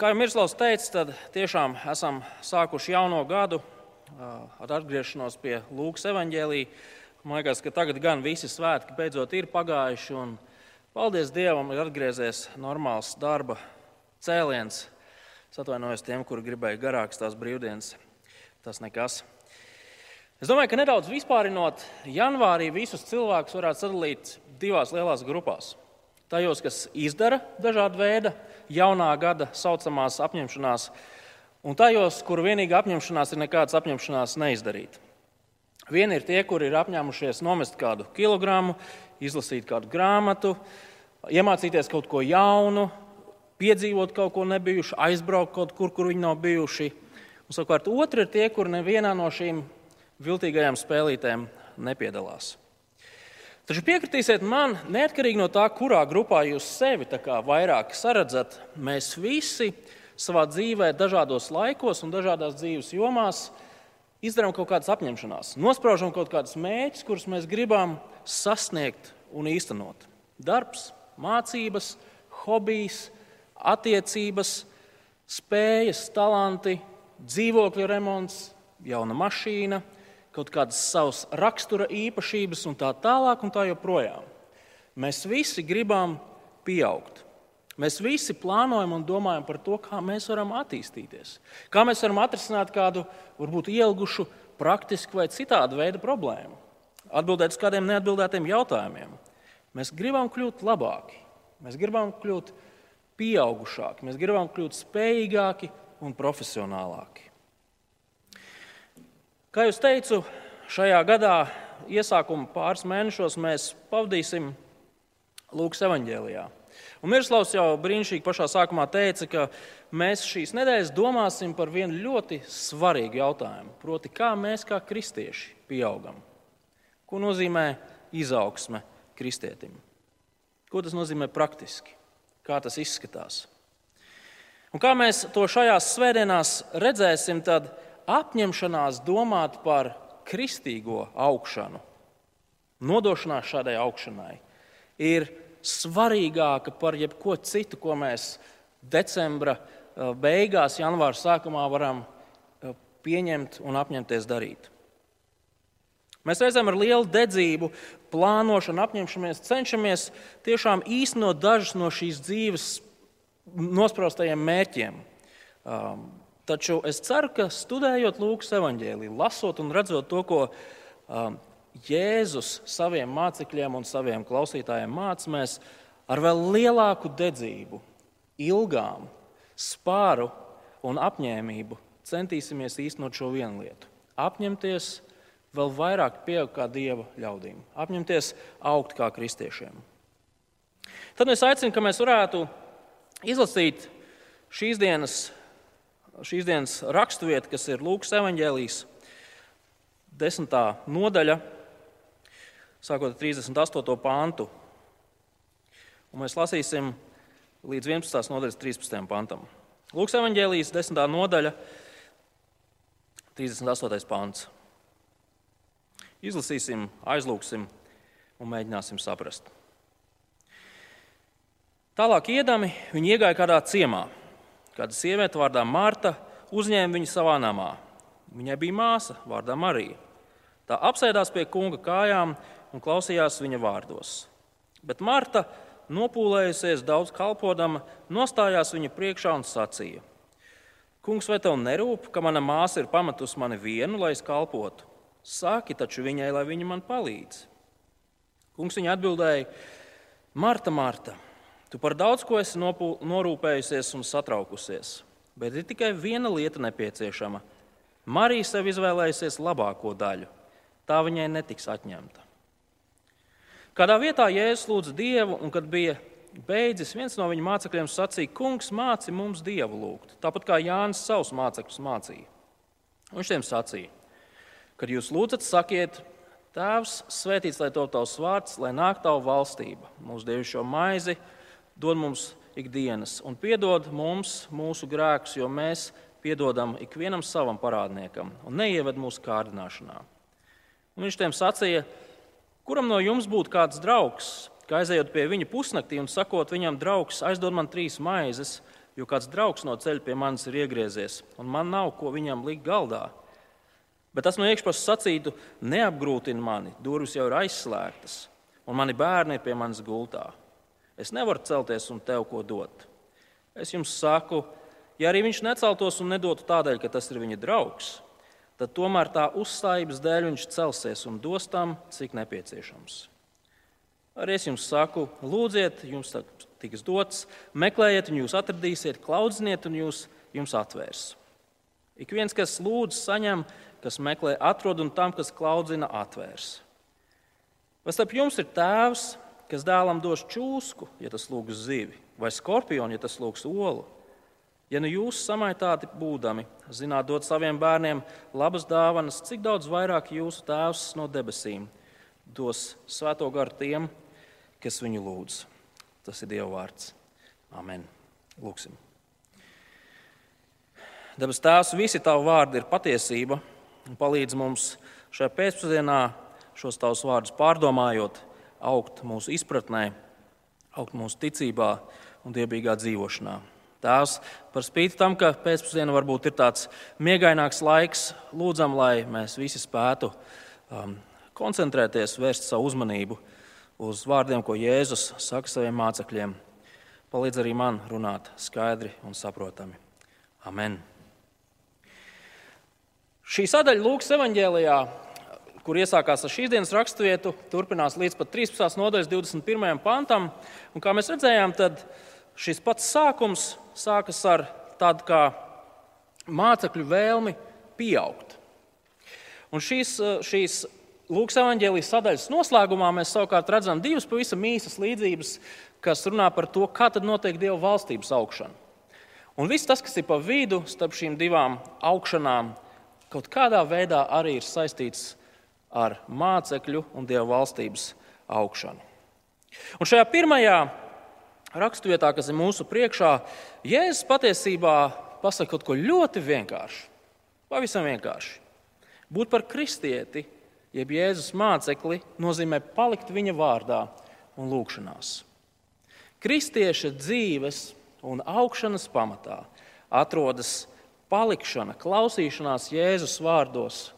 Kā jau Mirslavs teica, tad tiešām esam sākuši jauno gadu ar atgriešanos pie Lūkas evaņģēlī. Man liekas, ka tagad gan visi svētki beidzot ir pagājuši, un paldies Dievam, ir atgriezies normāls darba cēliens. Es atvainojos tiem, kuri gribēja garākas tās brīvdienas. Tas nekas. Es domāju, ka nedaudz vispārinot, janvārī visus cilvēkus varētu sadalīt divās lielās grupās. Tajos, kas izdara dažādu veidu jaunā gada saucamās apņemšanās, un tajos, kur vienīgā apņemšanās ir nekādas apņemšanās neizdarīt. Vieni ir tie, kuri ir apņēmušies nomest kādu kilogramu, izlasīt kādu grāmatu, iemācīties kaut ko jaunu, piedzīvot kaut ko nebijušu, aizbraukt kaut kur, kur viņi nav bijuši. Un, savukārt, otri ir tie, kuri nevienā no šīm viltīgajām spēlītēm nepiedalās. Taču piekritīsiet man, neatkarīgi no tā, kurā grupā jūs sevi vairāk saredzat, mēs visi savā dzīvē, dažādos laikos un dažādās dzīves jomās izdarām kaut kādas apņemšanās, nospraužam kaut kādus mērķus, kurus mēs gribam sasniegt un īstenot. Darbs, mācības, hobijs, attiecības, spējas, talanti, dzīvokļu remonts, jauna mašīna kaut kādas savas rakstura īpašības un tā tālāk un tā joprojām. Mēs visi gribam pieaugt. Mēs visi plānojam un domājam par to, kā mēs varam attīstīties, kā mēs varam atrisināt kādu, varbūt ielgušu, praktisku vai citādu veidu problēmu, atbildēt uz kādiem neatbildētiem jautājumiem. Mēs gribam kļūt labāki, mēs gribam kļūt pieaugušāki, mēs gribam kļūt spējīgāki un profesionālāki. Kā jau teicu, šajā gadā, iesākuma pāris mēnešos, mēs pavadīsim Lūkas evanģēlijā. Un Mirslavs jau brīnišķīgi pašā sākumā teica, ka mēs šīs nedēļas domāsim par vienu ļoti svarīgu jautājumu. Proti, kā mēs kā kristieši pieaugam? Ko nozīmē izaugsme kristietim? Ko tas nozīmē praktiski? Kā tas izskatās? Un kā mēs to šajās svētdienās redzēsim, tad apņemšanās domāt par kristīgo augšanu, nodošanās šādai augšanai, ir svarīgāka par jebko citu, ko mēs decembra eh, beigās, janvāra sākumā varam eh, pieņemt un apņemties darīt. Mēs reizēm ar lielu dedzību, plānošanu, apņemšamies, cenšamies tiešām īstenot dažus no šīs dzīves nospraustajiem mērķiem. Um, Taču es ceru, ka studējot Lūkas evanģēliju, lasot un redzot to, ko um, Jēzus saviem mācekļiem un saviem klausītājiem mācīja, mēs ar vēl lielāku dedzību, ilgām, spāru un apņēmību centīsimies īstenot šo vienu lietu. Apņemties vēl vairāk pieaugt kā dieva ļaudīm, apņemties augt kā kristiešiem. Tad es aicinu, ka mēs varētu izlasīt šīs dienas šīs dienas raksturvieta, kas ir Lūkas evanģēlijas desmitā nodaļa, sākot ar 38. pāntu. Un mēs lasīsim līdz 11. nodaļas 13. pantam. Lūkas evanģēlijas desmitā nodaļa, 38. pāns. Izlasīsim, aizlūksim un mēģināsim saprast. Tālāk iedami viņi iegāja kādā ciemā. Kāda sieviete vārdā Marta uzņēma viņu savā namā. Viņai bija māsa vārdā Marija. Tā apsēdās pie kunga kājām un klausījās viņa vārdos. Bet Marta, nopūlējusies daudz kalpodama, nostājās viņa priekšā un sacīja: Kungs, vai tev nerūp, ka mana māsa ir pametusi mani vienu, lai es kalpotu? Saki taču viņai, lai viņa man palīdz. Kungs viņa atbildēja: Marta, Marta! Tu par daudz ko esi norūpējusies un satraukusies, bet ir tikai viena lieta nepieciešama. Marija sev izvēlējusies labāko daļu, tā viņai netiks atņemta. Kādā vietā Jēzus lūdza Dievu, un kad bija beidzis, viens no viņa mācekļiem sacīja: Kungs, māci mums Dievu lūgt, tāpat kā Jānis savus mācekļus mācīja. Viņš tiem sacīja: Kad jūs lūdzat, sakiet, Tēvs, svētīts lai top tavs vārds, lai nāk tava valstība, mūsu dievišķo maizi dod mums ikdienas un piedod mums mūsu grēkus, jo mēs piedodam ikvienam savam parādniekam un neieved mūsu kārdināšanā. Un viņš tiem sacīja, kuram no jums būtu kāds draugs, ka aizejot pie viņa pusnaktī un sakot viņam, draugs, aizdod man trīs maizes, jo kāds draugs no ceļa pie manis ir iegriezies, un man nav ko viņam likt galdā. Bet tas no iekšpuses sacītu, neapgrūtina mani, durvis jau ir aizslēgtas, un mani bērni ir pie manis gultā. Es nevaru celties un tev ko dot. Es jums saku, ja arī viņš neceltos un nedotu tādēļ, ka tas ir viņa draugs, tad tomēr tā uzstājības dēļ viņš celsies un dos tam, cik nepieciešams. Arī es jums saku, lūdziet, jums tiks dots, meklējiet, un jūs atradīsiet, klaudziniet, un jūs, jums atvērs. Ik viens, kas lūdz, saņem, kas meklē, atrod, un tam, kas klaudzina, atvērs. Vai starp jums ir tēvs, kas dēlam dos čūsku, ja tas lūgs zivi, vai skorpionu, ja tas lūgs olu? Ja nu jūs samaitāti būdami, zināt dot saviem bērniem labas dāvanas, cik daudz vairāk jūsu tēvs no debesīm dos svēto garu tiem, kas viņu lūdz. Tas ir Dieva vārds. Amen. Lūksim. Debes Tēvs, visi tavi vārdi ir patiesība un palīdz mums šajā pēcpusdienā šos tavus vārdus pārdomājot, augt mūsu izpratnē, augt mūsu ticībā un dievīgā dzīvošanā. Tēvs, par spīti tam, ka pēcpusdiena varbūt ir tāds miegaināks laiks, lūdzam, lai mēs visi spētu um, koncentrēties, vērst savu uzmanību uz vārdiem, ko Jēzus saka saviem mācekļiem. Palīdz arī man runāt skaidri un saprotami. Amen. Šī sadaļa Lūkas evanģēlijā, kur iesākās ar šīs dienas raksturvietu, turpinās līdz pat 13. nodaļas 21. pantam. Un, kā mēs redzējām, šis pats sākums sākas ar tādu kā mācekļu vēlmi pieaugt. Un šīs, šīs Lūkas evanģēlijas sadaļas noslēgumā mēs savukārt redzam divas pavisam īsas līdzības, kas runā par to, kā tad notiek Dieva valstības augšana. Un viss tas, kas ir pa vidu starp šīm divām augšanām, kaut kādā veidā arī ir saistīts ar mācekļu un Dieva valstības augšanu. Un šajā pirmajā raksturvietā, kas ir mūsu priekšā, Jēzus patiesībā pasaka kaut ko ļoti vienkāršu. Pavisam vienkārši. Būt par kristieti jeb Jēzus mācekli, nozīmē palikt viņa vārdā un lūgšanās. Kristieša dzīves un augšanas pamatā atrodas palikšana, klausīšanās Jēzus vārdos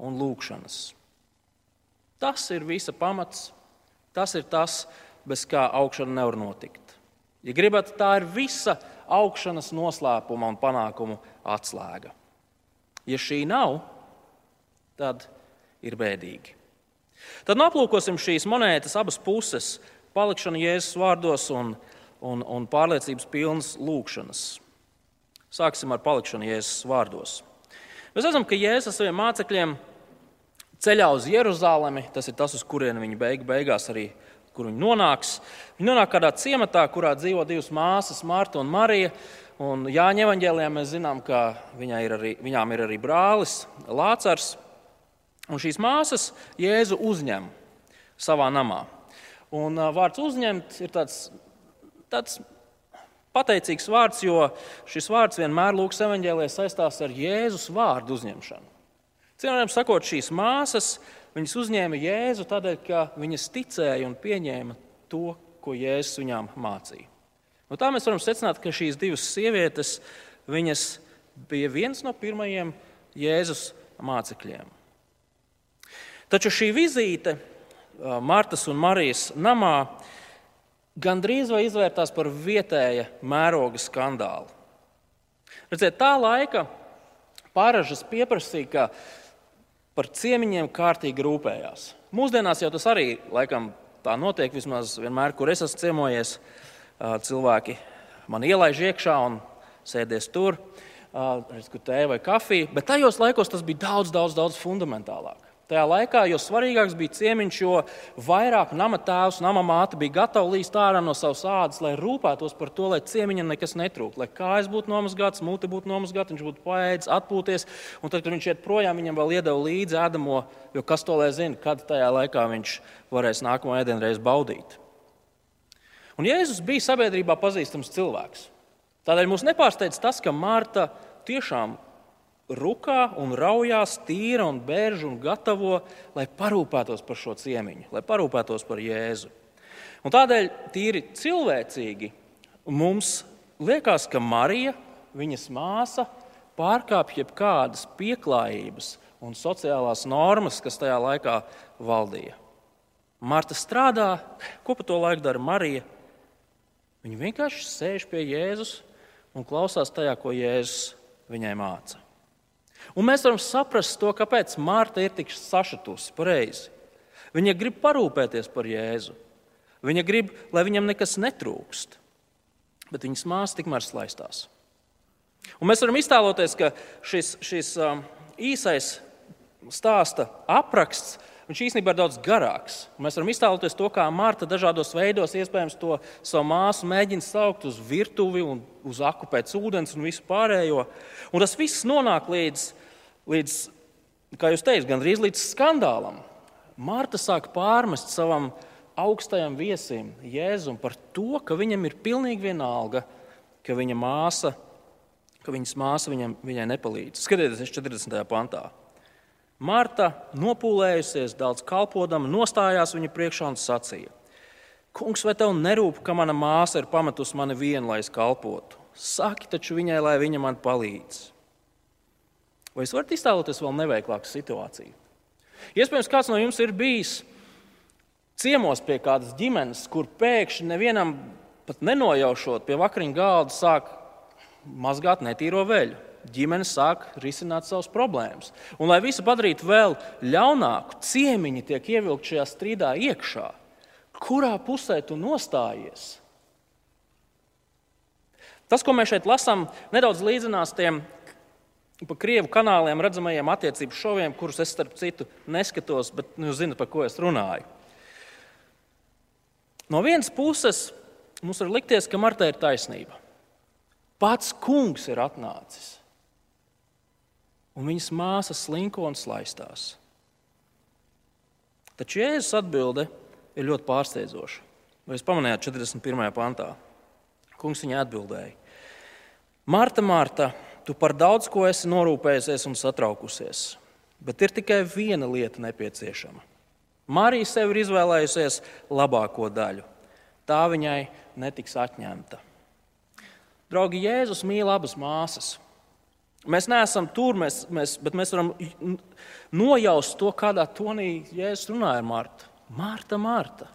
un lūgšanas. Tas ir visa pamats, tas ir tas, bez kā augšana nevar notikt. Ja gribat, tā ir visa augšanas noslēpuma un panākumu atslēga. Ja šī nav, tad ir bēdīgi. Tad aplūkosim šīs monētas abas puses - palikšanu Jēzus vārdos un, un, un pārliecības pilnas lūgšanas. Sāksim ar palikšanu Jēzus vārdos. Mēs redzam, ka Jēzus saviem mācekļiem ceļā uz Jeruzalemi, tas ir tas, uz kurieni viņi beig, beigās arī kur viņi nonāks. Viņi nonāk kādā ciematā, kurā dzīvo divas māsas, Marta un Marija. Un Jāņa evanģēlijā mēs zinām, ka ir arī, viņām ir arī brālis Lācars. Un šīs māsas Jēzu uzņem savā namā. Un vārds uzņemt ir tāds, tāds pateicīgs vārds, jo šis vārds vienmēr Lūkas evanģēlē saistās ar Jēzus vārdu uzņemšanu. Cienījamiem sakot, šīs māsas viņas uzņēma Jēzu tādēļ, ka viņas ticēja un pieņēma to, ko Jēzus viņām mācīja. No tā mēs varam secināt, ka šīs divas sievietes bija viens no pirmajiem Jēzus mācekļiem. Taču šī vizīte Martas un Marijas namā gandrīz vai izvērtās par vietēja mēroga skandālu. Redziet, tā laika pāražas pieprasīja, ka par ciemiņiem kārtīgi rūpējās. Mūsdienās jau tas arī laikam tā notiek, vismaz vienmēr, kur es esmu ciemojies. Cilvēki man ielaiž iekšā un sēdies tur, redz, kur tēja vai kafija. Bet tajos laikos tas bija daudz, daudz, daudz fundamentālāk. Tajā laikā, jo svarīgāks bija ciemiņš, jo vairāk nama tēvs, nama māte bija gatavi līst ārā no savas ādas, lai rūpētos par to, lai ciemiņam nekas netrūkst, lai kājas būtu nomazgātas, mute būtu nomazgāta, viņš būtu paēdis, atpūties. Un tad, kad viņš iet projām, viņam vēl iedeva līdzi ēdamo, jo kas to lai zina, kad tajā laikā viņš varēs nākamo ēdienreizi baudīt. Un Jēzus bija sabiedrībā pazīstams cilvēks. Tādēļ mūs nepārsteidz tas, ka Marta tiešām rukā un raujās, tīra un bērž un gatavo, lai parūpētos par šo ciemiņu, lai parūpētos par Jēzu. Un tādēļ tīri cilvēcīgi mums liekas, ka Marija, viņas māsa, pārkāpj jebkādas pieklājības un sociālās normas, kas tajā laikā valdīja. Marta strādā, ko pa to laiku dara Marija? Viņa vienkārši sēž pie Jēzus un klausās tajā, ko Jēzus viņai māca. Un mēs varam saprast to, kāpēc Marta ir tik sašutusi pareizi. Viņa grib parūpēties par Jēzu. Viņa grib, lai viņam nekas netrūkst, bet viņas māsa tikmēr slaistās. Un mēs varam iztēloties, ka šis, šis um, īsais stāsta apraksts viņš īstenībā ir daudz garāks. Mēs varam iztēloties to, kā Marta dažādos veidos, iespējams, to savu māsu mēģina saukt uz virtuvi un uz aku pēc ūdens un visu pārējo. Un tas viss nonāk līdz, līdz kā jūs teicat, gandrīz līdz skandālam. Marta sāk pārmest savam augstajam viesim, Jēzum, par to, ka viņam ir pilnīgi vienalga, ka viņa māsa, ka viņas māsa viņam, viņai nepalīdz. Skatieties, 40. pantā. Marta, nopūlējusies, daudz kalpodama, nostājās viņa priekšā un sacīja: Kungs, vai tev nerūp, ka mana māsa ir pametusi mani vienu, lai es kalpotu? Saki taču viņai, lai viņa man palīdz. Vai jūs varat iztēloties vēl neveiklāku situāciju? Iespējams, kāds no jums ir bijis ciemos pie kādas ģimenes, kur pēkšņi nevienam pat nenojaušot pie vakariņu galda sāk mazgāt netīro veļu ģimene sāk risināt savas problēmas. Un, lai visu padarītu vēl ļaunāku, ciemiņi tiek ievilkti šajā strīdā iekšā. Kurā pusē tu nostājies? Tas, ko mēs šeit lasām, nedaudz līdzinās tiem pa krievu kanāliem redzamajiem attiecību šoviem, kurus es starp citu neskatos, bet nu, jūs zinat, par ko es runāju. No vienas puses, mums var likties, ka Marta ir taisnība. Pats kungs ir atnācis un viņas māsa slinko un slaistās. Taču Jēzus atbilde ir ļoti pārsteidzoša. Vai jūs pamanījāt 41. pantā? Kungs viņai atbildēja: Marta, Marta, tu par daudz ko esi norūpējusies un satraukusies, bet ir tikai viena lieta nepieciešama. Marija sev ir izvēlējusies labāko daļu. Tā viņai netiks atņemta. Draugi, Jēzus mīl abas māsas. Mēs neesam tur, mēs, mēs, bet mēs varam nojaust to, kādā tonī Jēzus runāja ar Martu. Marta, Marta.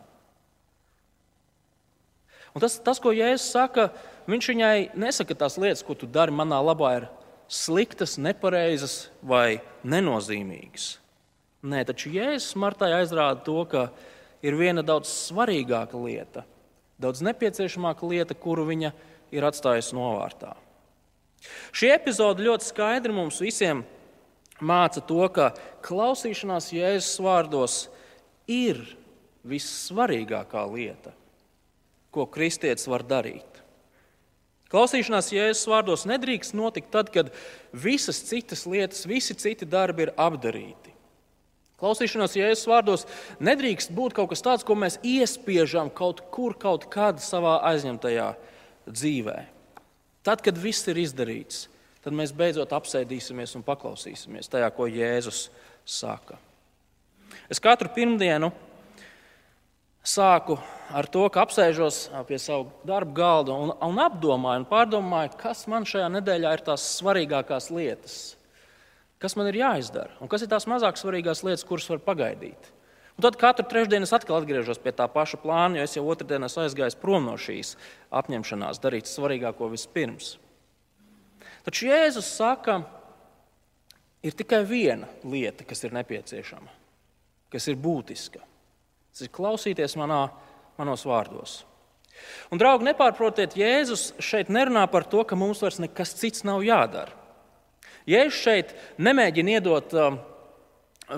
Un tas, tas, ko Jēzus saka, viņš viņai nesaka tās lietas, ko tu dari manā labā, ir sliktas, nepareizas vai nenozīmīgas. Nē, taču Jēzus Martai aizrāda to, ka ir viena daudz svarīgāka lieta, daudz nepieciešamāka lieta, kuru viņa ir atstājusi novārtā. Šī epizode ļoti skaidri mums visiem māca to, ka klausīšanās Jēzus vārdos ir vissvarīgākā lieta, ko kristietis var darīt. Klausīšanās Jēzus vārdos nedrīkst notikt tad, kad visas citas lietas, visi citi darbi ir apdarīti. Klausīšanās Jēzus vārdos nedrīkst būt kaut kas tāds, ko mēs iespiežam kaut kur, kaut kad savā aizņemtajā dzīvēm. Tad, kad viss ir izdarīts, tad mēs beidzot apsēdīsimies un paklausīsimies tajā, ko Jēzus saka. Es katru pirmdienu sāku ar to, ka apsēžos pie savu darbu galda un, un apdomāju un pārdomāju, kas man šajā nedēļā ir tās svarīgākās lietas, kas man ir jāizdara un kas ir tās mazāk svarīgās lietas, kuras var pagaidīt. Un tad katru trešdienu es atkal atgriežos pie tā paša plāna, jo es jau otrdien esmu aizgājis prom no šīs apņemšanās, darīt svarīgāko vispirms. Taču Jēzus saka, ir tikai viena lieta, kas ir nepieciešama, kas ir būtiska. Tas ir klausīties manā, manos vārdos. Un, draugi, nepārprotiet, Jēzus šeit nerunā par to, ka mums vairs nekas cits nav jādara. Jēzus šeit nemēģina iedot uh,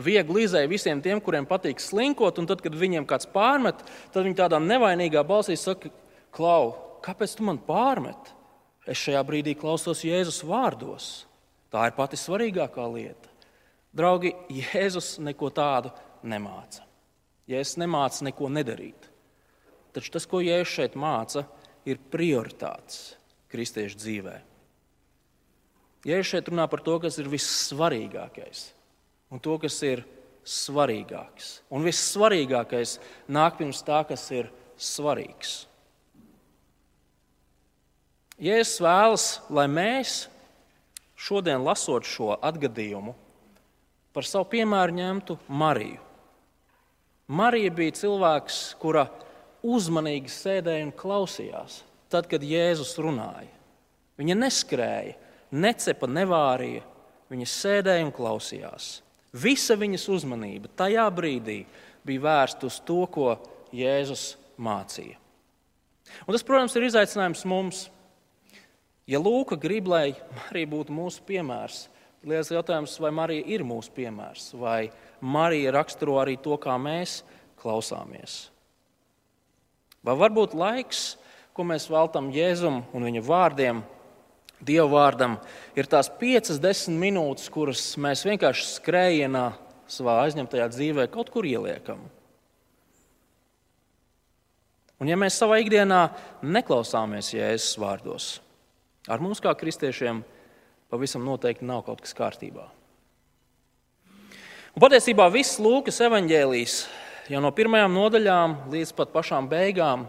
viegli izēja visiem tiem, kuriem patīk slinkot, un tad, kad viņiem kāds pārmet, tad viņi tādā nevainīgā balsī saka, Klau, kāpēc tu man pārmet? Es šajā brīdī klausos Jēzus vārdos. Tā ir pati svarīgākā lieta. Draugi, Jēzus neko tādu nemāca. Jēzus nemāca neko nedarīt. Taču tas, ko Jēzus šeit māca, ir prioritātes kristiešu dzīvē. Jēzus šeit runā par to, kas ir vissvarīgākais un to, kas ir svarīgāks. Un vissvarīgākais nāk pirms tā, kas ir svarīgs. Jēzus vēlas, lai mēs šodien lasot šo atgadījumu, par savu piemēru ņemtu Mariju. Marija bija cilvēks, kura uzmanīgi sēdēja un klausījās, tad, kad Jēzus runāja. Viņa neskrēja, necepa, nevārīja, viņa sēdēja un klausījās. Visa viņas uzmanība tajā brīdī bija vērsta uz to, ko Jēzus mācīja. Un tas, protams, ir izaicinājums mums. Ja Lūka grib, lai Marija būtu mūsu piemērs, liels jautājums, vai Marija ir mūsu piemērs, vai Marija raksturo arī to, kā mēs klausāmies. Vai varbūt laiks, ko mēs veltam Jēzum un viņa vārdiem, Dieva vārdam, ir tās piecas, desmit minūtes, kuras mēs vienkārši skrējienā savā aizņemtajā dzīvē kaut kur ieliekam. Un ja mēs savā ikdienā neklausāmies Jēzus vārdos, ar mums kā kristiešiem pavisam noteikti nav kaut kas kārtībā. Un patiesībā viss Lūkas evaņģēlijs jau no pirmajām nodaļām līdz pat pašām beigām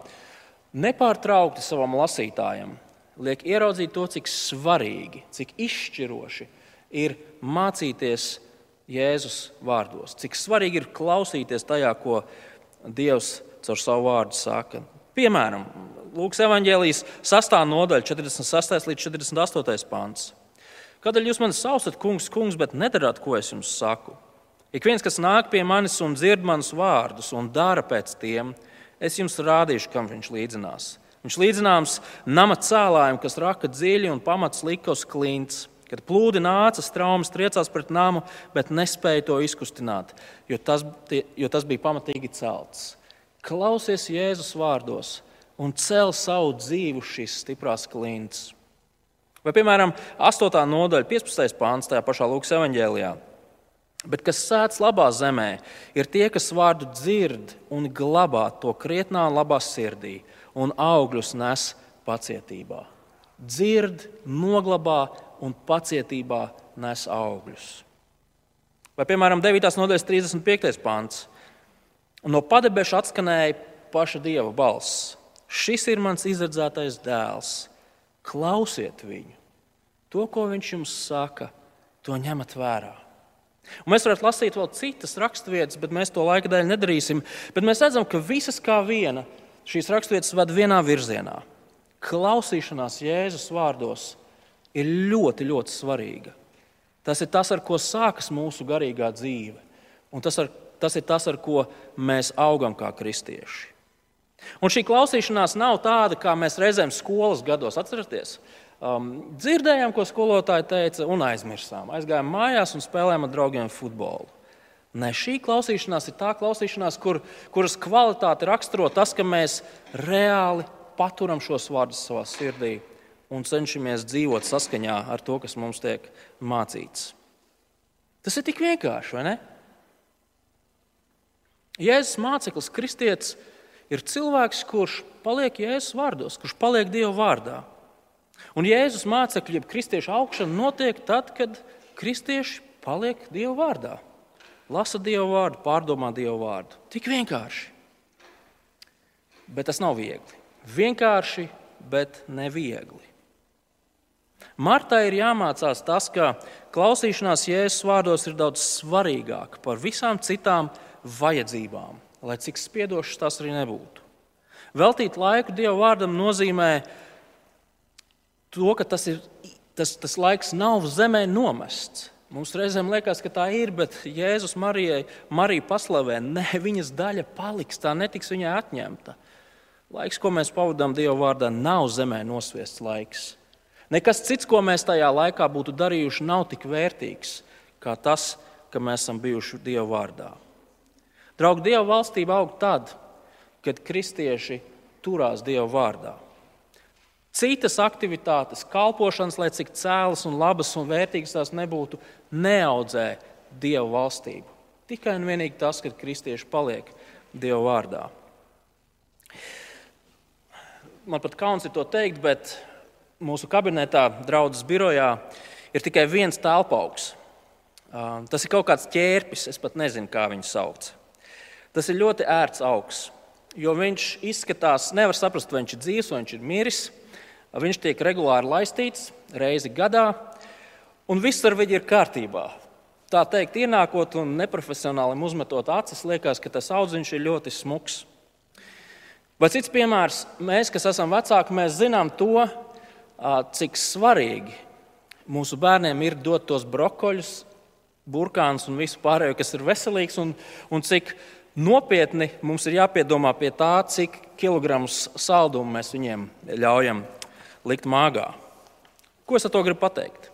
nepārtraukti savam lasītājam liek ieraudzīt to, cik svarīgi, cik izšķiroši ir mācīties Jēzus vārdos, cik svarīgi ir klausīties tajā, ko Dievs caur savu vārdu saka. Piemēram, Lūkas evanģēlijas 6. nodaļa, 46. līdz 48. pāns. Kādēļ jūs mani saucat, kungs, kungs, bet nedarāt, ko es jums saku? Ik viens, kas nāk pie manis un dzird manus vārdus un dara pēc tiem, es jums rādīšu, kam viņš līdzinās. Viņš līdzināms nama cēlājiem, kas raka dziļi un pamats lika uz klints. Kad plūdi nāca, straumes triecās pret namu, bet nespēja to izkustināt, jo tas, jo tas bija pamatīgi celts. Klausies Jēzus vārdos un cel savu dzīvi uz šīs stiprās klints. Vai, piemēram, 8. nodaļa, 15. pāns tajā pašā Lūkas evanģēlijā. Bet kas sēdz labā zemē, ir tie, kas vārdu dzird un glabā to krietnā labā sirdī, un augļus nes pacietībā. Dzird, noglabā un pacietībā nes augļus. Vai, piemēram, 9. nodaļas 35. pāns. No padebeša atskanēja paša dieva balss. Šis ir mans izredzētais dēls. Klausiet viņu. To, ko viņš jums saka, to ņemat vērā. Un mēs varētu lasīt vēl citas raksturvietas, bet mēs to laika dēļ nedarīsim. Bet mēs redzam, ka visas kā viena šīs raksturvietas ved vienā virzienā. Klausīšanās Jēzus vārdos ir ļoti, ļoti svarīga. Tas ir tas, ar ko sākas mūsu garīgā dzīve. Un tas, ar, tas ir tas, ar ko mēs augam kā kristieši. Un šī klausīšanās nav tāda, kā mēs reizēm skolas gados atceramies. Um, dzirdējām, ko skolotāji teica, un aizmirsām. Aizgājām mājās un spēlējām ar draugiem futbolu. Nē, šī klausīšanās ir tā klausīšanās, kur, kuras kvalitāte raksturo tas, ka mēs reāli paturam šos vārdus savā sirdī un cenšamies dzīvot saskaņā ar to, kas mums tiek mācīts. Tas ir tik vienkārši, vai ne? Jēzus māceklis, kristietis, ir cilvēks, kurš paliek Jēzus vārdos, kurš paliek Dieva vārdā. Un Jēzus mācekļu, jeb kristiešu augšana notiek tad, kad kristieši paliek Dieva vārdā. Lasa Dieva vārdu, pārdomā Dieva vārdu. Tik vienkārši. Bet tas nav viegli. Vienkārši, bet neviegli. Martai ir jāmācās tas, ka klausīšanās Jēzus vārdos ir daudz svarīgāka par visām citām vajadzībām, lai cik spiedošas tas arī nebūtu. Veltīt laiku Dieva vārdam nozīmē to, ka tas, ir, tas, tas laiks nav zemē nomests. Mums reizēm liekas, ka tā ir, bet Jēzus Marijai Mariju paslavē, ne viņas daļa paliks, tā netiks viņai atņemta. Laiks, ko mēs pavadām Dieva vārdā, nav zemē nosviests laiks. Nekas cits, ko mēs tajā laikā būtu darījuši, nav tik vērtīgs kā tas, ka mēs esam bijuši Dieva vārdā. Draugi, Dieva valstība aug tad, kad kristieši turās Dieva vārdā. Citas aktivitātes, kalpošanas, lai cik cēlas un labas un vērtīgas tās nebūtu, neaudzē Dieva valstību. Tikai un vienīgi tas, ka kristieši paliek Dieva vārdā. Man pat kauns ir to teikt, bet mūsu kabinetā, draudzes birojā, ir tikai viens telpauks. Tas ir kaut kāds ķērpis, es pat nezinu, kā viņu sauc. Tas ir ļoti ērts augs, jo viņš izskatās, nevar saprast, vai viņš ir dzīves vai viņš ir miris. Viņš tiek regulāri laistīts reizi gadā, un viss ar viņu ir kārtībā. Tā teikt, ienākot un neprofesionāli uzmetot acis, liekas, ka tas audziņš ir ļoti smuks. Vai cits piemērs, mēs, kas esam vecāki, mēs zinām to, cik svarīgi mūsu bērniem ir dot tos brokoļus, burkānus un visu pārējo, kas ir veselīgs, un, un cik nopietni mums ir jāpiedomā pie tā, cik kilogramus saldumu mēs viņiem ļaujam likt māgā. Ko es ar to gribu pateikt?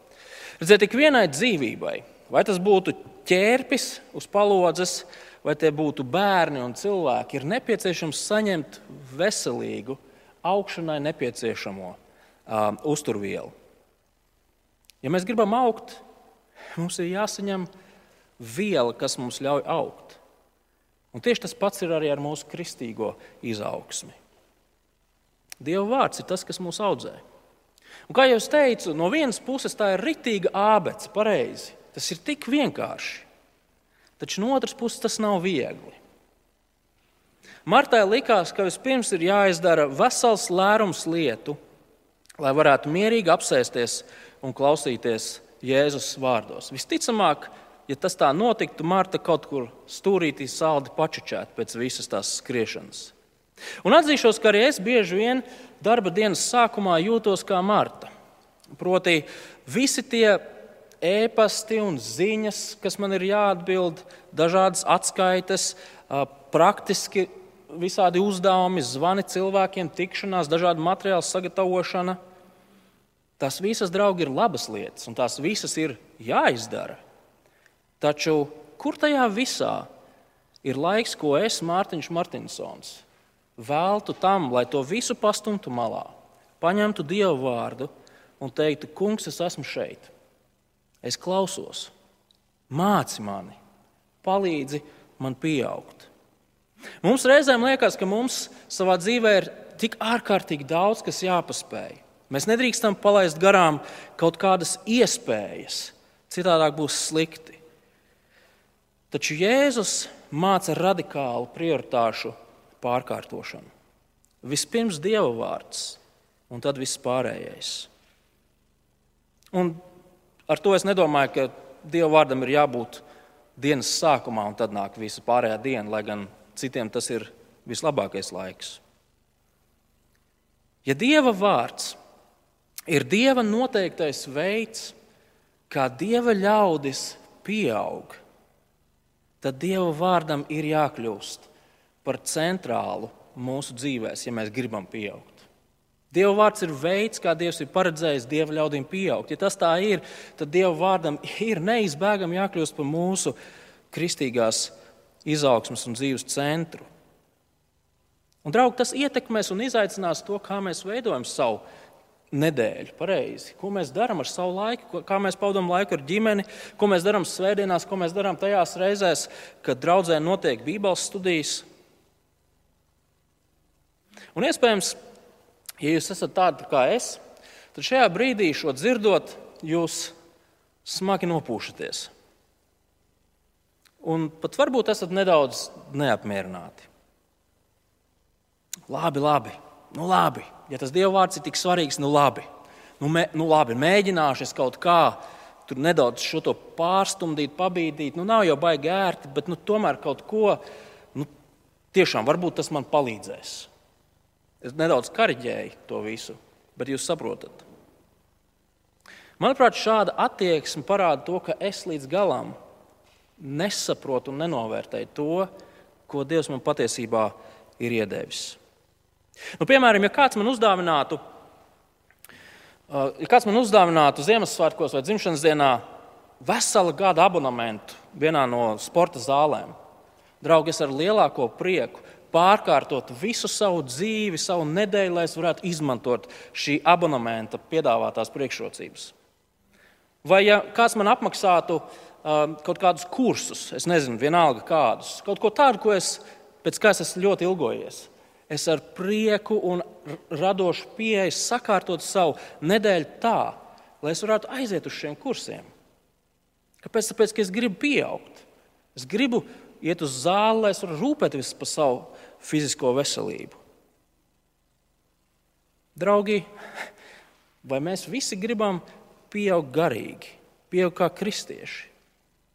Redziet, ik vienai dzīvībai, vai tas būtu ķērpis uz palodzes, vai tie būtu bērni un cilvēki, ir nepieciešams saņemt veselīgu, augšanai nepieciešamo uh, uzturvielu. Ja mēs gribam augt, mums ir jāsaņem viela, kas mums ļauj augt. Un tieši tas pats ir arī ar mūsu kristīgo izaugsmi. Dieva vārds ir tas, kas mūs audzē. Un, kā jau teicu, no vienas puses tā ir ritīga ābece, pareizi. Tas ir tik vienkārši. Taču no otras puses tas nav viegli. Martai likās, ka vispirms ir jāizdara vesels lērums lietu, lai varētu mierīgi apsēsties un klausīties Jēzus vārdos. Visticamāk, ja tas tā notiktu, Marta kaut kur stūrītī saldi pačučētu pēc visas tās skriešanas. Un atzīšos, ka arī es bieži vien darba dienas sākumā jūtos kā Marta. Proti, visi tie ēpasti un ziņas, kas man ir jāatbild, dažādas atskaites, praktiski visādi uzdevumi, zvani cilvēkiem, tikšanās, dažādu materiālu sagatavošana. Tās visas, draugi, ir labas lietas, un tās visas ir jāizdara. Taču kur tajā visā ir laiks, ko es, Mārtiņš Martinsons, veltu tam, lai to visu pastumtu malā, paņemtu Dievu vārdu un teiktu, Kungs, es esmu šeit, es klausos, māci mani, palīdzi man pieaugt. Mums reizēm liekas, ka mums savā dzīvē ir tik ārkārtīgi daudz, kas jāpaspēj. Mēs nedrīkstam palaist garām kaut kādas iespējas, citādi būs slikti. Taču Jēzus māca radikālu prioritāšu pārkārtošanu. Vispirms Dieva vārds, un tad viss pārējais. Un ar to es nedomāju, ka Dieva vārdam ir jābūt dienas sākumā, un tad nāk visa pārējā diena, lai gan citiem tas ir vislabākais laiks. Ja Dieva vārds ir Dieva noteiktais veids, kā Dieva ļaudis pieaug, tad Dieva vārdam ir jākļūst par centrālu mūsu dzīvēm, ja mēs gribam pieaugt. Dieva vārds ir veids, kā Dievs ir paredzējis Dieva ļaudīm pieaugt. Ja tas tā ir, tad Dieva vārdam ir neizbēgami jākļūst par mūsu kristīgās izaugsmas un dzīves centru. Un, draugi, tas ietekmēs un izaicinās to, kā mēs veidojam savu nedēļu. Pareizi. Ko mēs darām ar savu laiku, kā mēs pavadām laiku ar ģimeni, ko mēs darām svētdienās, ko mēs darām tajās reizēs, kad draudzē notiek Bībeles studijas. Un iespējams, ja jūs esat tādi kā es, tad šajā brīdī, šo dzirdot, jūs smagi nopūšaties. Un pat varbūt esat nedaudz neapmierināti. Labi, labi, nu labi. Ja tas Dieva vārds ir tik svarīgs, nu labi. Nu, mē, nu labi, mēģināšu kaut kā tur nedaudz šo to pārstumdīt, pabīdīt. Nu, nav jau baigi ērti, bet nu, tomēr kaut ko, nu, tiešām varbūt tas man palīdzēs. Es nedaudz kariģēju to visu, bet jūs saprotat. Manuprāt, šāda attieksme parāda to, ka es līdz galam nesaprotu un nenovērtēju to, ko Dievs man patiesībā ir iedevis. Nu, piemēram, ja kāds man uzdāvinātu, ja kāds man uzdāvinātu Ziemassvētkos vai dzimšanas dienā veselu gada abonementu vienā no sporta zālēm, draugi, es ar lielāko prieku pārkārtot visu savu dzīvi, savu nedēļu, lai es varētu izmantot šī abonementa piedāvātās priekšrocības. Vai ja kāds man apmaksātu uh, kaut kādus kursus, es nezinu, vienalga kādus, kaut ko tādu, ko es pēc kā es esmu ļoti ilgojies, es ar prieku un radošu pieeju sakārtot savu nedēļu tā, lai es varētu aiziet uz šiem kursiem. Kāpēc? Tāpēc, ka es gribu pieaugt. Es gribu iet uz zāli, lai es varētu rūpēties par savu fizisko veselību. Draugi, vai mēs visi gribam pieaugt garīgi, pieaugt kā kristieši?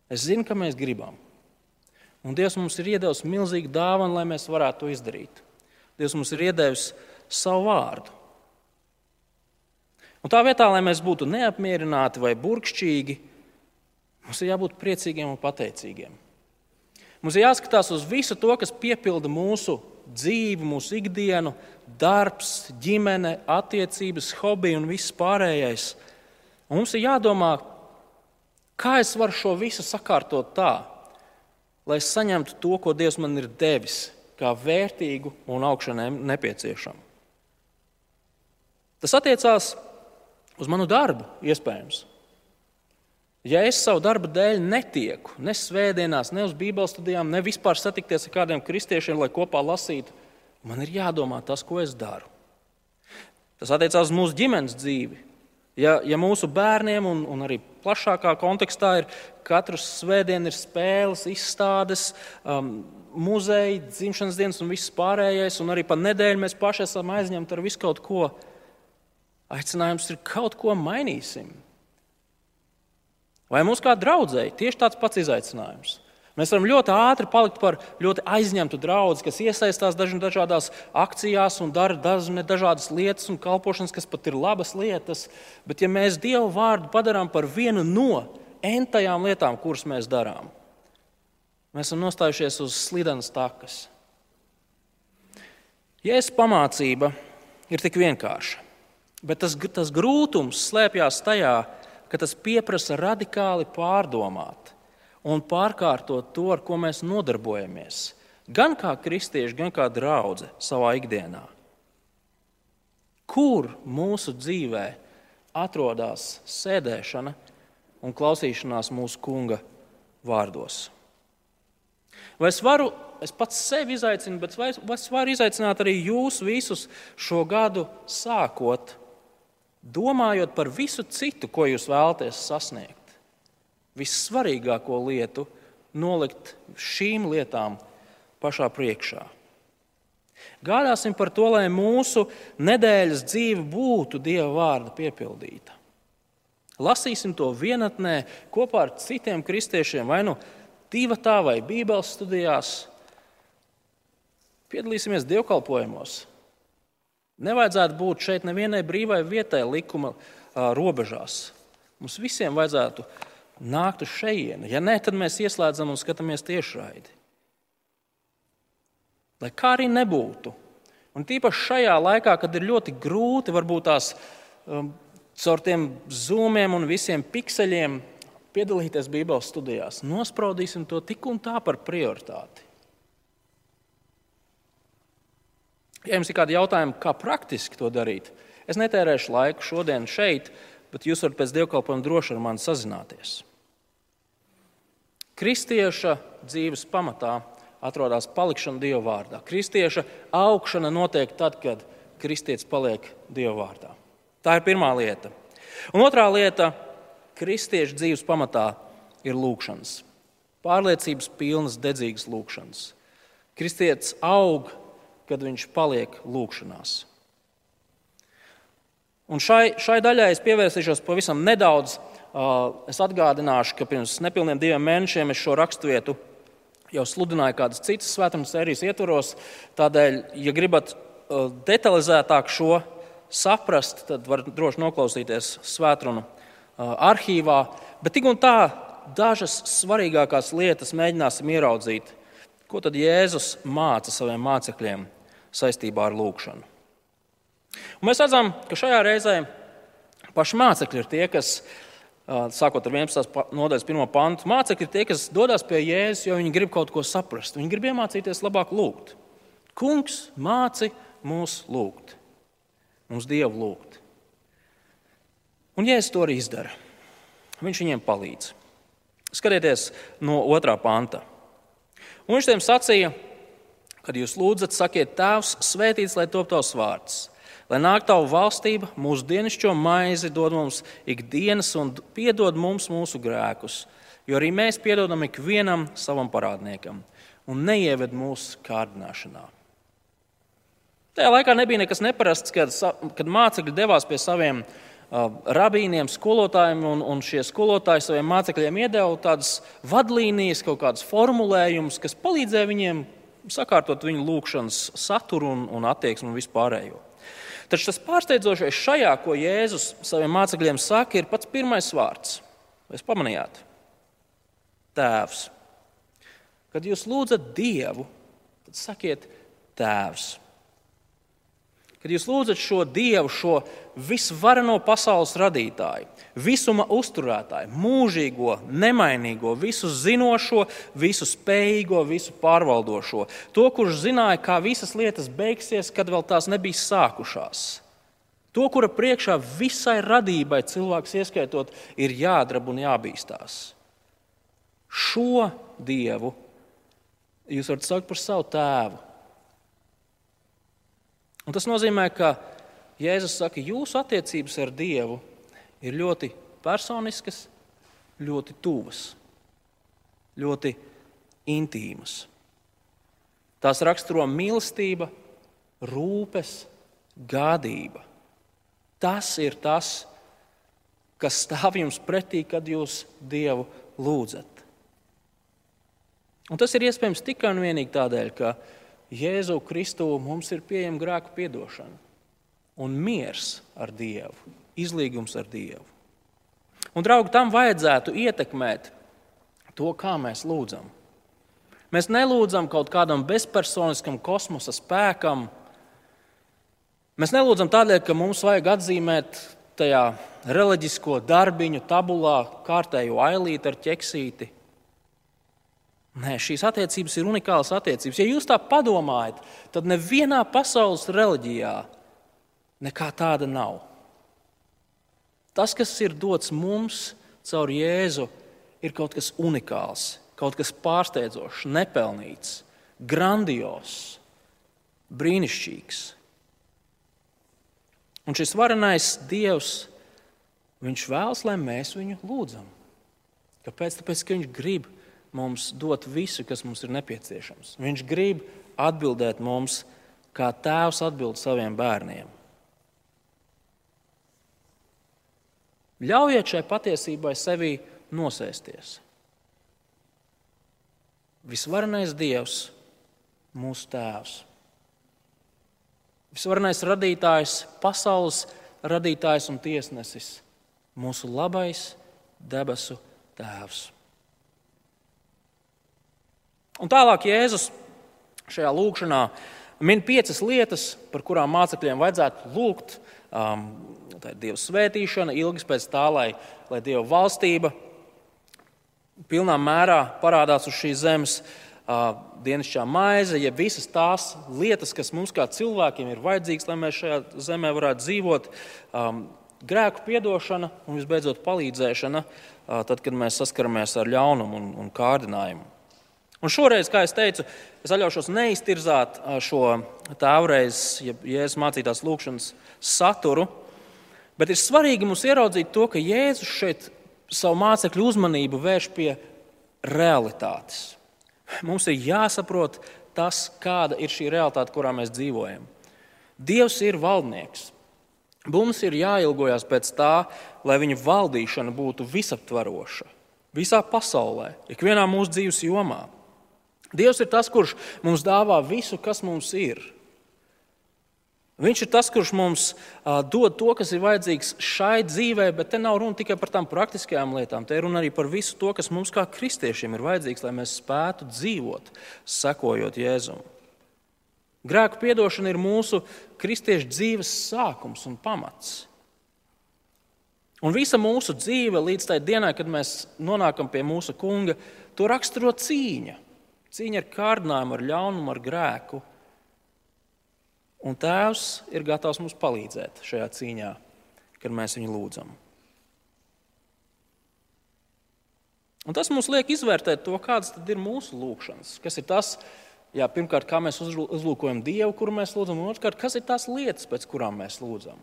Es zinu, ka mēs gribam. Un Dievs mums ir iedevis milzīgu dāvanu, lai mēs varētu to izdarīt. Dievs mums ir iedevis savu vārdu. Un tā vietā, lai mēs būtu neapmierināti vai burkšķīgi, mums ir jābūt priecīgiem un pateicīgiem. Mums ir jāskatās uz visu to, kas piepilda mūsu dzīvi, mūsu ikdienu, darbs, ģimene, attiecības, hobiji un viss pārējais. Un mums ir jādomā, kā es varu šo visu sakārtot tā, lai es saņemtu to, ko Dievs man ir devis, kā vērtīgu un augšanai nepieciešamu. Tas attiecās uz manu darbu, iespējams. Ja es savu darbu dēļ netieku ne svētdienās, ne uz Bībeles studijām, ne vispār satikties ar kādiem kristiešiem, lai kopā lasītu, man ir jādomā tas, ko es daru. Tas attiecās uz mūsu ģimenes dzīvi. Ja, ja mūsu bērniem, un, un arī plašākā kontekstā, ir katru svētdienu ir spēles, izstādes, um, muzeja, dzimšanas dienas un viss pārējais, un arī pa nedēļu mēs paši esam aizņemti ar visu kaut ko, aicinājums ir kaut ko mainīsim. Vai mums kā draudzēji tieši tāds pats izaicinājums? Mēs varam ļoti ātri palikt par ļoti aizņemtu draugu, kas iesaistās dažādās akcijās un dara dažādas lietas un kalpošanas, kas pat ir labas lietas. Bet, ja mēs Dievu vārdu padarām par vienu no entajām lietām, kuras mēs darām, mēs esam nostājušies uz slidenas takas. Jēzus pamācība ir tik vienkārša, bet tas, tas grūtums slēpjas tajā, ka tas prasa radikāli pārdomāt un pārkārtot to, ar ko mēs nodarbojamies. Gan kā kristieši, gan kā draugi savā ikdienā. Kur mūsu dzīvē atrodas sēdēšana un klausīšanās mūsu kunga vārdos? Vai es varu, es pats sevi izaicinu, bet vai, vai es varu izaicināt arī jūs visus šo gadu sākot domājot par visu citu, ko jūs vēlaties sasniegt, vissvarīgāko lietu nolikt šīm lietām pašā priekšā. Gādāsim par to, lai mūsu nedēļas dzīve būtu Dieva vārda piepildīta. Lasīsim to vienatnē kopā ar citiem kristiešiem, vai nu divatā, vai Bībeles studijās. Piedalīsimies dievkalpojumos, Nevajadzētu būt šeit nevienai brīvai vietai likuma robežās. Mums visiem vajadzētu nākt uz šejieni. Ja nē, tad mēs ieslēdzam un skatāmies tiešraidi. Lai kā arī nebūtu. Un tīpaši šajā laikā, kad ir ļoti grūti, varbūt tās um, caur tiem zūmiem un visiem pikseļiem piedalīties Bībeles studijās, nospraudīsim to tik un tā par prioritāti. Ja jums ir kādi jautājumi, kā praktiski to darīt, es netērēšu laiku šodien šeit, bet jūs varat pēc dievkalpojuma droši ar mani sazināties. Kristieša dzīves pamatā atrodas palikšana Dieva vārdā. Kristieša augšana notiek tad, kad kristietis paliek Dieva vārdā. Tā ir pirmā lieta. Un otrā lieta - kristieša dzīves pamatā ir lūkšanas. Pārliecības pilnas, dedzīgas lūkšanas. Kristietis aug kad viņš paliek lūkšanās. Un šai, šai daļai es pievērsīšos pavisam nedaudz. Es atgādināšu, ka pirms nepilniem diviem mēnešiem es šo raksturvietu jau sludināju kādas citas svētdienas sērijas ietvaros. Tādēļ, ja gribat detalizētāk šo saprast, tad varat droši noklausīties svētdienu arhīvā. Bet tik un tā dažas svarīgākās lietas mēģināsim ieraudzīt. Ko tad Jēzus māca saviem mācekļiem saistībā ar lūgšanu. Un mēs redzam, ka šajā reizē paši mācekļi ir tie, kas, sākot ar 11. nodaļas pirmo pantu, mācekļi ir tie, kas dodas pie Jēzus, jo viņi grib kaut ko saprast. Viņi grib iemācīties labāk lūgt. Kungs māci mūs lūgt, mums Dievu lūgt. Un Jēzus to arī izdara. Viņš viņiem palīdz. Skatieties no otrā panta. Un viņš tiem sacīja, Kad jūs lūdzat, sakiet, Tēvs, svētīts, lai top tavs vārds, lai nāk tava valstība, mūsu dienascho maizi dod mums ikdienas un piedod mums mūsu grēkus, jo arī mēs piedodam ikvienam savam parādniekam un neieved mūsu kārdināšanā. Tajā laikā nebija nekas neparasts, kad, kad mācekļi devās pie saviem rabīniem, skolotājiem, un, un šie skolotāji saviem mācekļiem iedeva tādas vadlīnijas, kaut kādus formulējumus, kas palīdzēja viņiem sakārtot viņu lūgšanas saturu un, un attieksmi un vispārējo. Taču tas pārsteidzošais šajā, ko Jēzus saviem mācekļiem saka, ir pats pirmais vārds. Jūs pamanījāt? Tēvs. Kad jūs lūdzat Dievu, tad sakiet Tēvs. Kad jūs lūdzat šo Dievu, šo visvareno pasaules radītāju, visuma uzturētāju, mūžīgo, nemainīgo, visu zinošo, visu spējīgo, visu pārvaldošo, to, kurš zināja, kā visas lietas beigsies, kad vēl tās nebija sākušās. To, kura priekšā visai radībai, cilvēks ieskaitot, ir jādrab un jābīstās. Šo Dievu jūs varat saukt par savu tēvu. Un tas nozīmē, ka Jēzus saka, ka jūsu attiecības ar Dievu ir ļoti personiskas, ļoti tuvas, ļoti intīmas. Tās raksturo mīlestība, rūpes, gādība. Tas ir tas, kas stāv jums pretī, kad jūs Dievu lūdzat. Un tas ir iespējams tikai un vienīgi tādēļ, ka Jēzu Kristu mums ir pieejama grēku piedošana un miers ar Dievu, izlīgums ar Dievu. Un, draugi, tam vajadzētu ietekmēt to, kā mēs lūdzam. Mēs nelūdzam kaut kādam bezpersoniskam kosmosa spēkam. Mēs nelūdzam tādēļ, ka mums vajag atzīmēt tajā reliģisko darbiņu tabulā kārtējo ailīti ar ķeksīti. Nē, šīs attiecības ir unikālas attiecības. Ja jūs tā padomājat, tad nevienā pasaules reliģijā nekā tāda nav. Tas, kas ir dots mums caur Jēzu, ir kaut kas unikāls, kaut kas pārsteidzošs, nepelnīts, grandios, brīnišķīgs. Un šis varenais Dievs, viņš vēlas, lai mēs viņu lūdzam. Kāpēc? Tāpēc, ka viņš grib mums dot visu, kas mums ir nepieciešams. Viņš grib atbildēt mums, kā tēvs atbild saviem bērniem. Ļaujiet šai patiesībai sevi nosēsties. Visvarenais Dievs, mūsu Tēvs. Visvarenais radītājs, pasaules radītājs un tiesnesis, mūsu labais debesu Tēvs. Un tālāk Jēzus šajā lūkšanā min piecas lietas, par kurām mācekļiem vajadzētu lūgt. Um, tā ir Dieva svētīšana, ilgas pēc tā, lai, lai Dieva valstība pilnā mērā parādās uz šīs zemes. Uh, dienasčā maize, ja visas tās lietas, kas mums kā cilvēkiem ir vajadzīgas, lai mēs šajā zemē varētu dzīvot, um, grēku piedošana un visbeidzot palīdzēšana, uh, tad, kad mēs saskaramies ar ļaunumu un, un kārdinājumu. Un šoreiz, kā jau teicu, es atļaušos neiztirzāt šo tēvreiz, ja Jēzus mācītās lūkšanas saturu, bet ir svarīgi mums ieraudzīt to, ka Jēzus šeit savu mācekļu uzmanību vērš pie realitātes. Mums ir jāsaprot tas, kāda ir šī realitāte, kurā mēs dzīvojam. Dievs ir valdnieks. Mums ir jāilgojas pēc tā, lai viņa valdīšana būtu visaptvaroša, visā pasaulē, ikvienā mūsu dzīves jomā. Dievs ir tas, kurš mums dāvā visu, kas mums ir. Viņš ir tas, kurš mums dod to, kas ir vajadzīgs šai dzīvē, bet te nav runa tikai par tām praktiskajām lietām. Te ir runa arī par visu to, kas mums kā kristiešiem ir vajadzīgs, lai mēs spētu dzīvot, sekojot Jēzum. Grēku piedošana ir mūsu kristiešu dzīves sākums un pamats. Un visa mūsu dzīve līdz tai dienai, kad mēs nonākam pie mūsu kunga, to raksturo cīņa. Cīņa ar kārdinājumu, ar ļaunumu, ar grēku. Un Tēvs ir gatavs mums palīdzēt šajā cīņā, kad mēs viņu lūdzam. Un tas mums liek izvērtēt to, kādas ir mūsu lūgšanas. Kas ir tas, jā, pirmkārt, kā mēs uzlūkojam Dievu, kuru mēs lūdzam, un otrkārt, kas ir tās lietas, pēc kurām mēs lūdzam.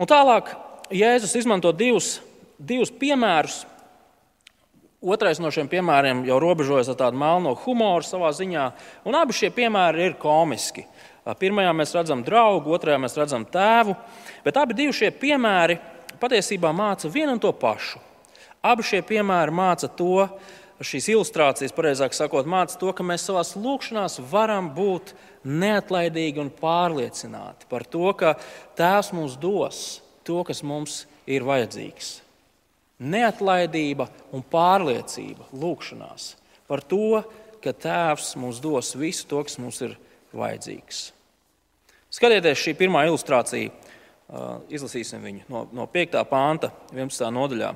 Un tālāk Jēzus izmanto divus, divus piemērus, Otrais no šiem piemēriem jau robežojas ar tādu melno humoru savā ziņā, un abi šie piemēri ir komiski. Pirmajā mēs redzam draugu, otrajā mēs redzam tēvu, bet abi šie piemēri patiesībā māca vienu un to pašu. Abi šie piemēri māca to, šīs ilustrācijas, pareizāk sakot, māca to, ka mēs savā lūkšanā varam būt neatlaidīgi un pārliecināti par to, ka Tēvs mums dos to, kas mums ir vajadzīgs. Neatlaidība un pārliecība lūkšanās par to, ka Tēvs mums dos visu to, kas mums ir vajadzīgs. Skatieties, šī pirmā ilustrācija, izlasīsim viņu no, no 5. pānta, 11. nodaļā.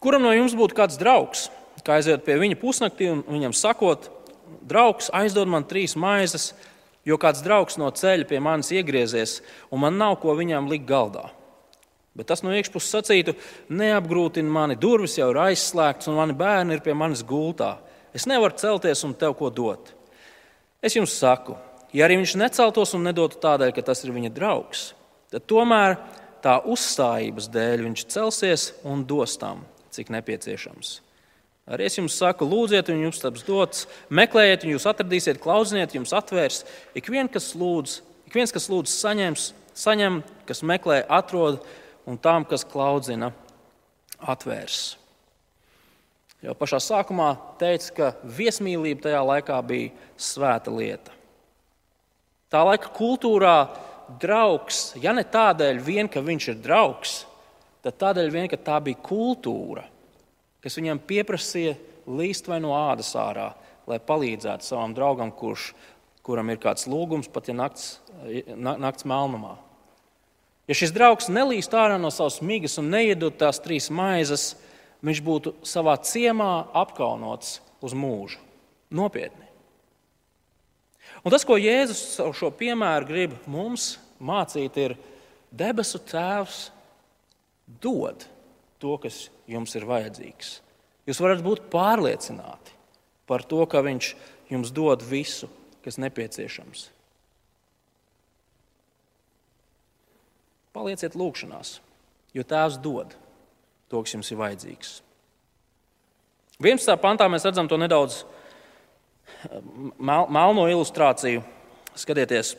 Kuram no jums būtu kāds draugs, kā aiziet pie viņa pusnaktī un viņam sakot, draugs aizdod man trīs maizes, jo kāds draugs no ceļa pie manis iegriezies, un man nav ko viņam likt galdā. Bet tas no iekšpuses sacītu, neapgrūtina mani, durvis jau ir aizslēgtas, un mani bērni ir pie manis gultā. Es nevaru celties un tev ko dot. Es jums saku, ja arī viņš neceltos un nedotu tādēļ, ka tas ir viņa draugs, tad tomēr tā uzstājības dēļ viņš celsies un dos tam, cik nepieciešams. Arī es jums saku, lūdziet, un jums taps dots, meklējiet, un jūs atradīsiet, klausiet, jums atvērs. Ik, vien, kas lūdz, ik viens, kas lūdz, saņems, saņem, kas meklē, atrod, un tām, kas klaudzina, atvērs. Jau pašā sākumā teica, ka viesmīlība tajā laikā bija svēta lieta. Tā laika kultūrā draugs, ja ne tādēļ, vien, ka viņš ir draugs, tad tādēļ, vien, ka tā bija kultūra kas viņam pieprasīja līst vai no ādas ārā, lai palīdzētu savam draugam, kurš, kuram ir kāds lūgums, pat ja nakts, nakts melnumā. Ja šis draugs nelīst ārā no savas migas un neiedod tās trīs maizes, viņš būtu savā ciemā apkaunots uz mūžu. Nopietni. Un tas, ko Jēzus ar šo piemēru grib mums mācīt, ir debesu Tēvs dod to, kas jums ir vajadzīgs. Jūs varat būt pārliecināti par to, ka Viņš jums dod visu, kas nepieciešams. Palieciet lūgšanās, jo Tēvs dod to, kas jums ir vajadzīgs. 11. pantā mēs redzam to nedaudz eh, melno ilustrāciju. Skatieties,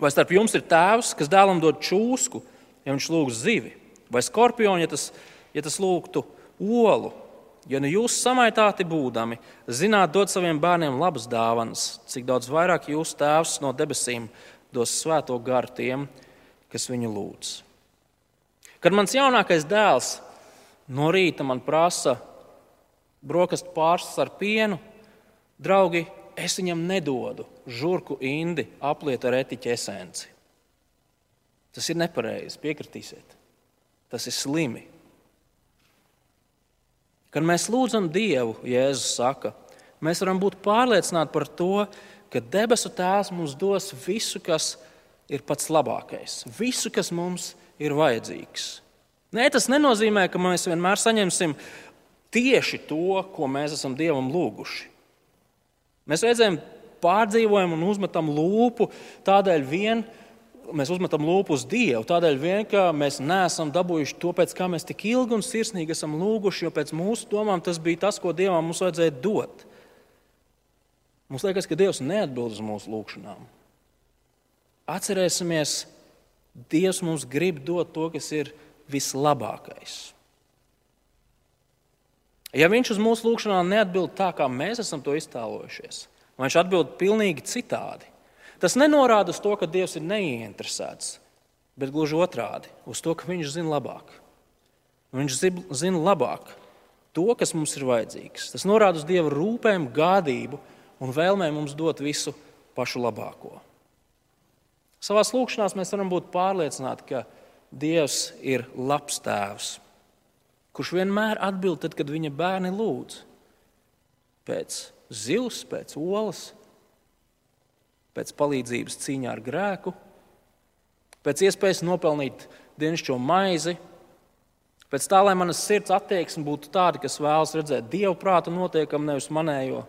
vai starp jums ir tēvs, kas dēlam dod čūsku, ja viņš lūgs zivi, vai skorpionu, ja tas ja tas lūgtu olu. Ja nu jūs samaitāti būdami, zināt, dot saviem bērniem labas dāvanas, cik daudz vairāk jūs tēvs no debesīm dos svēto garu tiem, kas viņu lūdz. Kad mans jaunākais dēls no rīta man prasa brokastu pārslas ar pienu, draugi, es viņam nedodu žurku indi apliet ar etiķu esenci. Tas ir nepareizi, piekritīsiet. Tas ir slimi. Kad mēs lūdzam Dievu, Jēzus saka, mēs varam būt pārliecināti par to, ka debesu Tēvs mums dos visu, kas ir pats labākais, visu, kas mums ir vajadzīgs. Nē, tas nenozīmē, ka mēs vienmēr saņemsim tieši to, ko mēs esam Dievam lūguši. Mēs reizēm pārdzīvojam un uzmetam lūpu tādēļ vien, mēs uzmetam lūpu uz Dievu. Tādēļ vien, ka mēs neesam dabūjuši to, pēc kā mēs tik ilgi un sirsnīgi esam lūguši, jo pēc mūsu domām tas bija tas, ko Dievam mums vajadzēja dot. Mums liekas, ka Dievs neatbild uz mūsu lūgšanām. Atcerēsimies, Dievs mums grib dot to, kas ir vislabākais. Ja Viņš uz mūsu lūgšanām neatbild tā, kā mēs esam to iztēlojušies, vai Viņš atbild pilnīgi citādi, Tas nenorāda uz to, ka Dievs ir neieinteresēts, bet gluži otrādi - uz to, ka Viņš zina labāk. Viņš zina labāk to, kas mums ir vajadzīgs. Tas norāda uz Dieva rūpēm, gādību un vēlmēm mums dot visu pašu labāko. Savā lūkšanā mēs varam būt pārliecināti, ka Dievs ir labs tēvs, kurš vienmēr atbild, tad, kad viņa bērni lūdz pēc zivs, pēc olas, pēc palīdzības cīņā ar grēku, pēc iespējas nopelnīt dienascho maizi, pēc tā, lai manas sirds attieksme būtu tāda, kas vēlas redzēt dievu prātu notiekam, nevis manējo.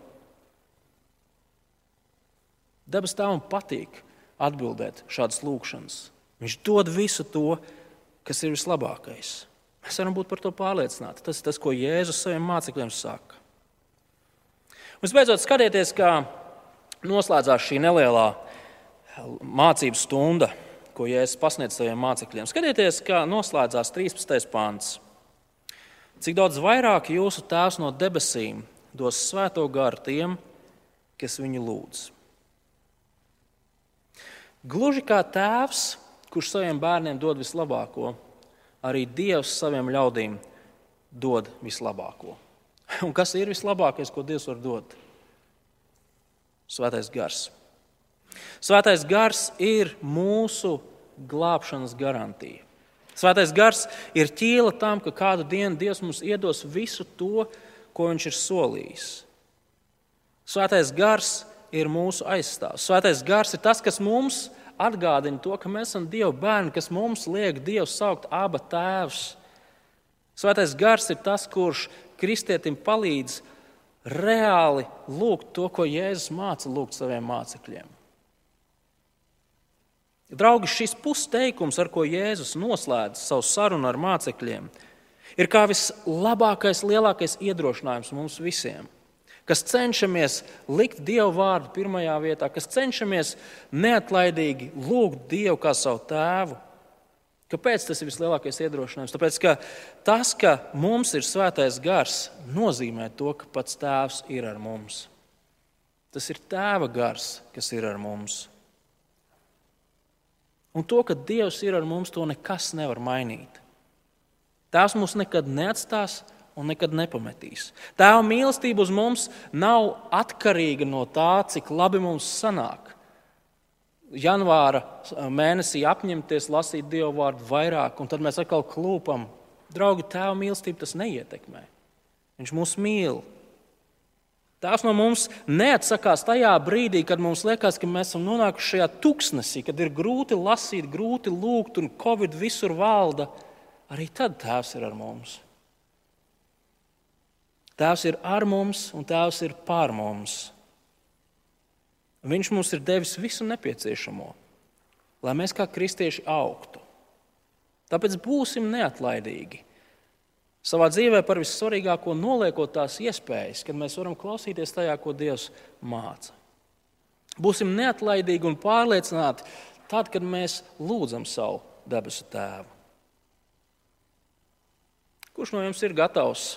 Dabas tēvam patīk atbildēt šādas lūkšanas. Viņš dod visu to, kas ir vislabākais. Mēs varam būt par to pārliecināti. Tas ir tas, ko Jēzus saviem mācekļiem saka. Visbeidzot, skatieties, kā noslēdzās šī nelielā mācību stunda, ko Jēzus pasniedz saviem mācekļiem. Skatieties, kā noslēdzās 13. pāns. Cik daudz vairāk jūsu tēvs no debesīm dos svēto garu tiem, kas viņu lūdz. Gluži kā tēvs, kurš saviem bērniem dod vislabāko, arī Dievs saviem ļaudīm dod vislabāko. Un kas ir vislabākais, ko Dievs var dot? Svētais gars. Svētais gars ir mūsu glābšanas garantija. Svētais gars ir ķīla tam, ka kādu dienu Dievs mums iedos visu to, ko Viņš ir solījis. Svētais gars ir mūsu aizstāvs. Svētais gars ir tas, kas mums atgādina to, ka mēs esam Dieva bērni, kas mums liek Dievu saukt aba tēvs. Svētais gars ir tas, kurš kristietim palīdz reāli lūgt to, ko Jēzus māca lūgt saviem mācekļiem. Draugi, šis pusteikums, ar ko Jēzus noslēdz savu sarunu ar mācekļiem, ir kā vislabākais, lielākais iedrošinājums mums visiem kas cenšamies likt Dievu vārdu pirmajā vietā, kas cenšamies neatlaidīgi lūgt Dievu kā savu tēvu. Kāpēc tas ir vislielākais iedrošinājums? Tāpēc, ka tas, ka mums ir svētais gars, nozīmē to, ka pats tēvs ir ar mums. Tas ir tēva gars, kas ir ar mums. Un to, ka Dievs ir ar mums, to nekas nevar mainīt. Tēvs mūs nekad neatstās, un nekad nepametīs. Tēva mīlestība uz mums nav atkarīga no tā, cik labi mums sanāk. Janvāra mēnesī apņemties lasīt Dieva vārdu vairāk, un tad mēs atkal klūpam. Draugi, tēva mīlestība tas neietekmē. Viņš mūs mīl. Tās no mums neatsakās tajā brīdī, kad mums liekas, ka mēs esam nonākuši šajā tuksnesī, kad ir grūti lasīt, grūti lūgt, un Covid visur valda. Arī tad Tēvs ir ar mums. Tēvs ir ar mums un Tēvs ir pār mums. Viņš mums ir devis visu nepieciešamo, lai mēs kā kristieši augtu. Tāpēc būsim neatlaidīgi. Savā dzīvē par vissvarīgāko noliekot tās iespējas, kad mēs varam klausīties tajā, ko Dievs māca. Būsim neatlaidīgi un pārliecināti tad, kad mēs lūdzam savu debesu Tēvu. Kurš no jums ir gatavs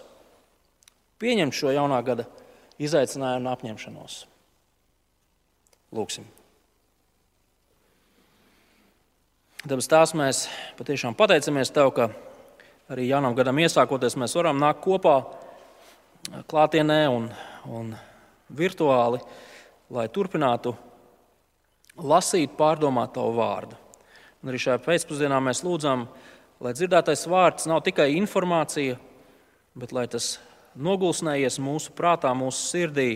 pieņemt šo jaunā gada izaicinājumu un apņemšanos. Lūksim. Dabas tās mēs patiešām pateicamies Tev, ka arī jaunam gadam iesākoties mēs varam nākt kopā klātienē un, un virtuāli, lai turpinātu lasīt, pārdomāt Tavu vārdu. Un arī šajā pēcpusdienā mēs lūdzam, lai dzirdētais vārds nav tikai informācija, bet lai tas nogulsnējies mūsu prātā, mūsu sirdī,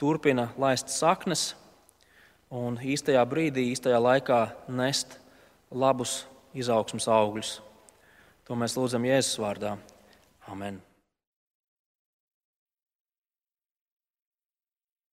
turpina laist saknes un īstajā brīdī, īstajā laikā nest labus izaugsmas augļus. To mēs lūdzam Jēzus vārdā. Amen.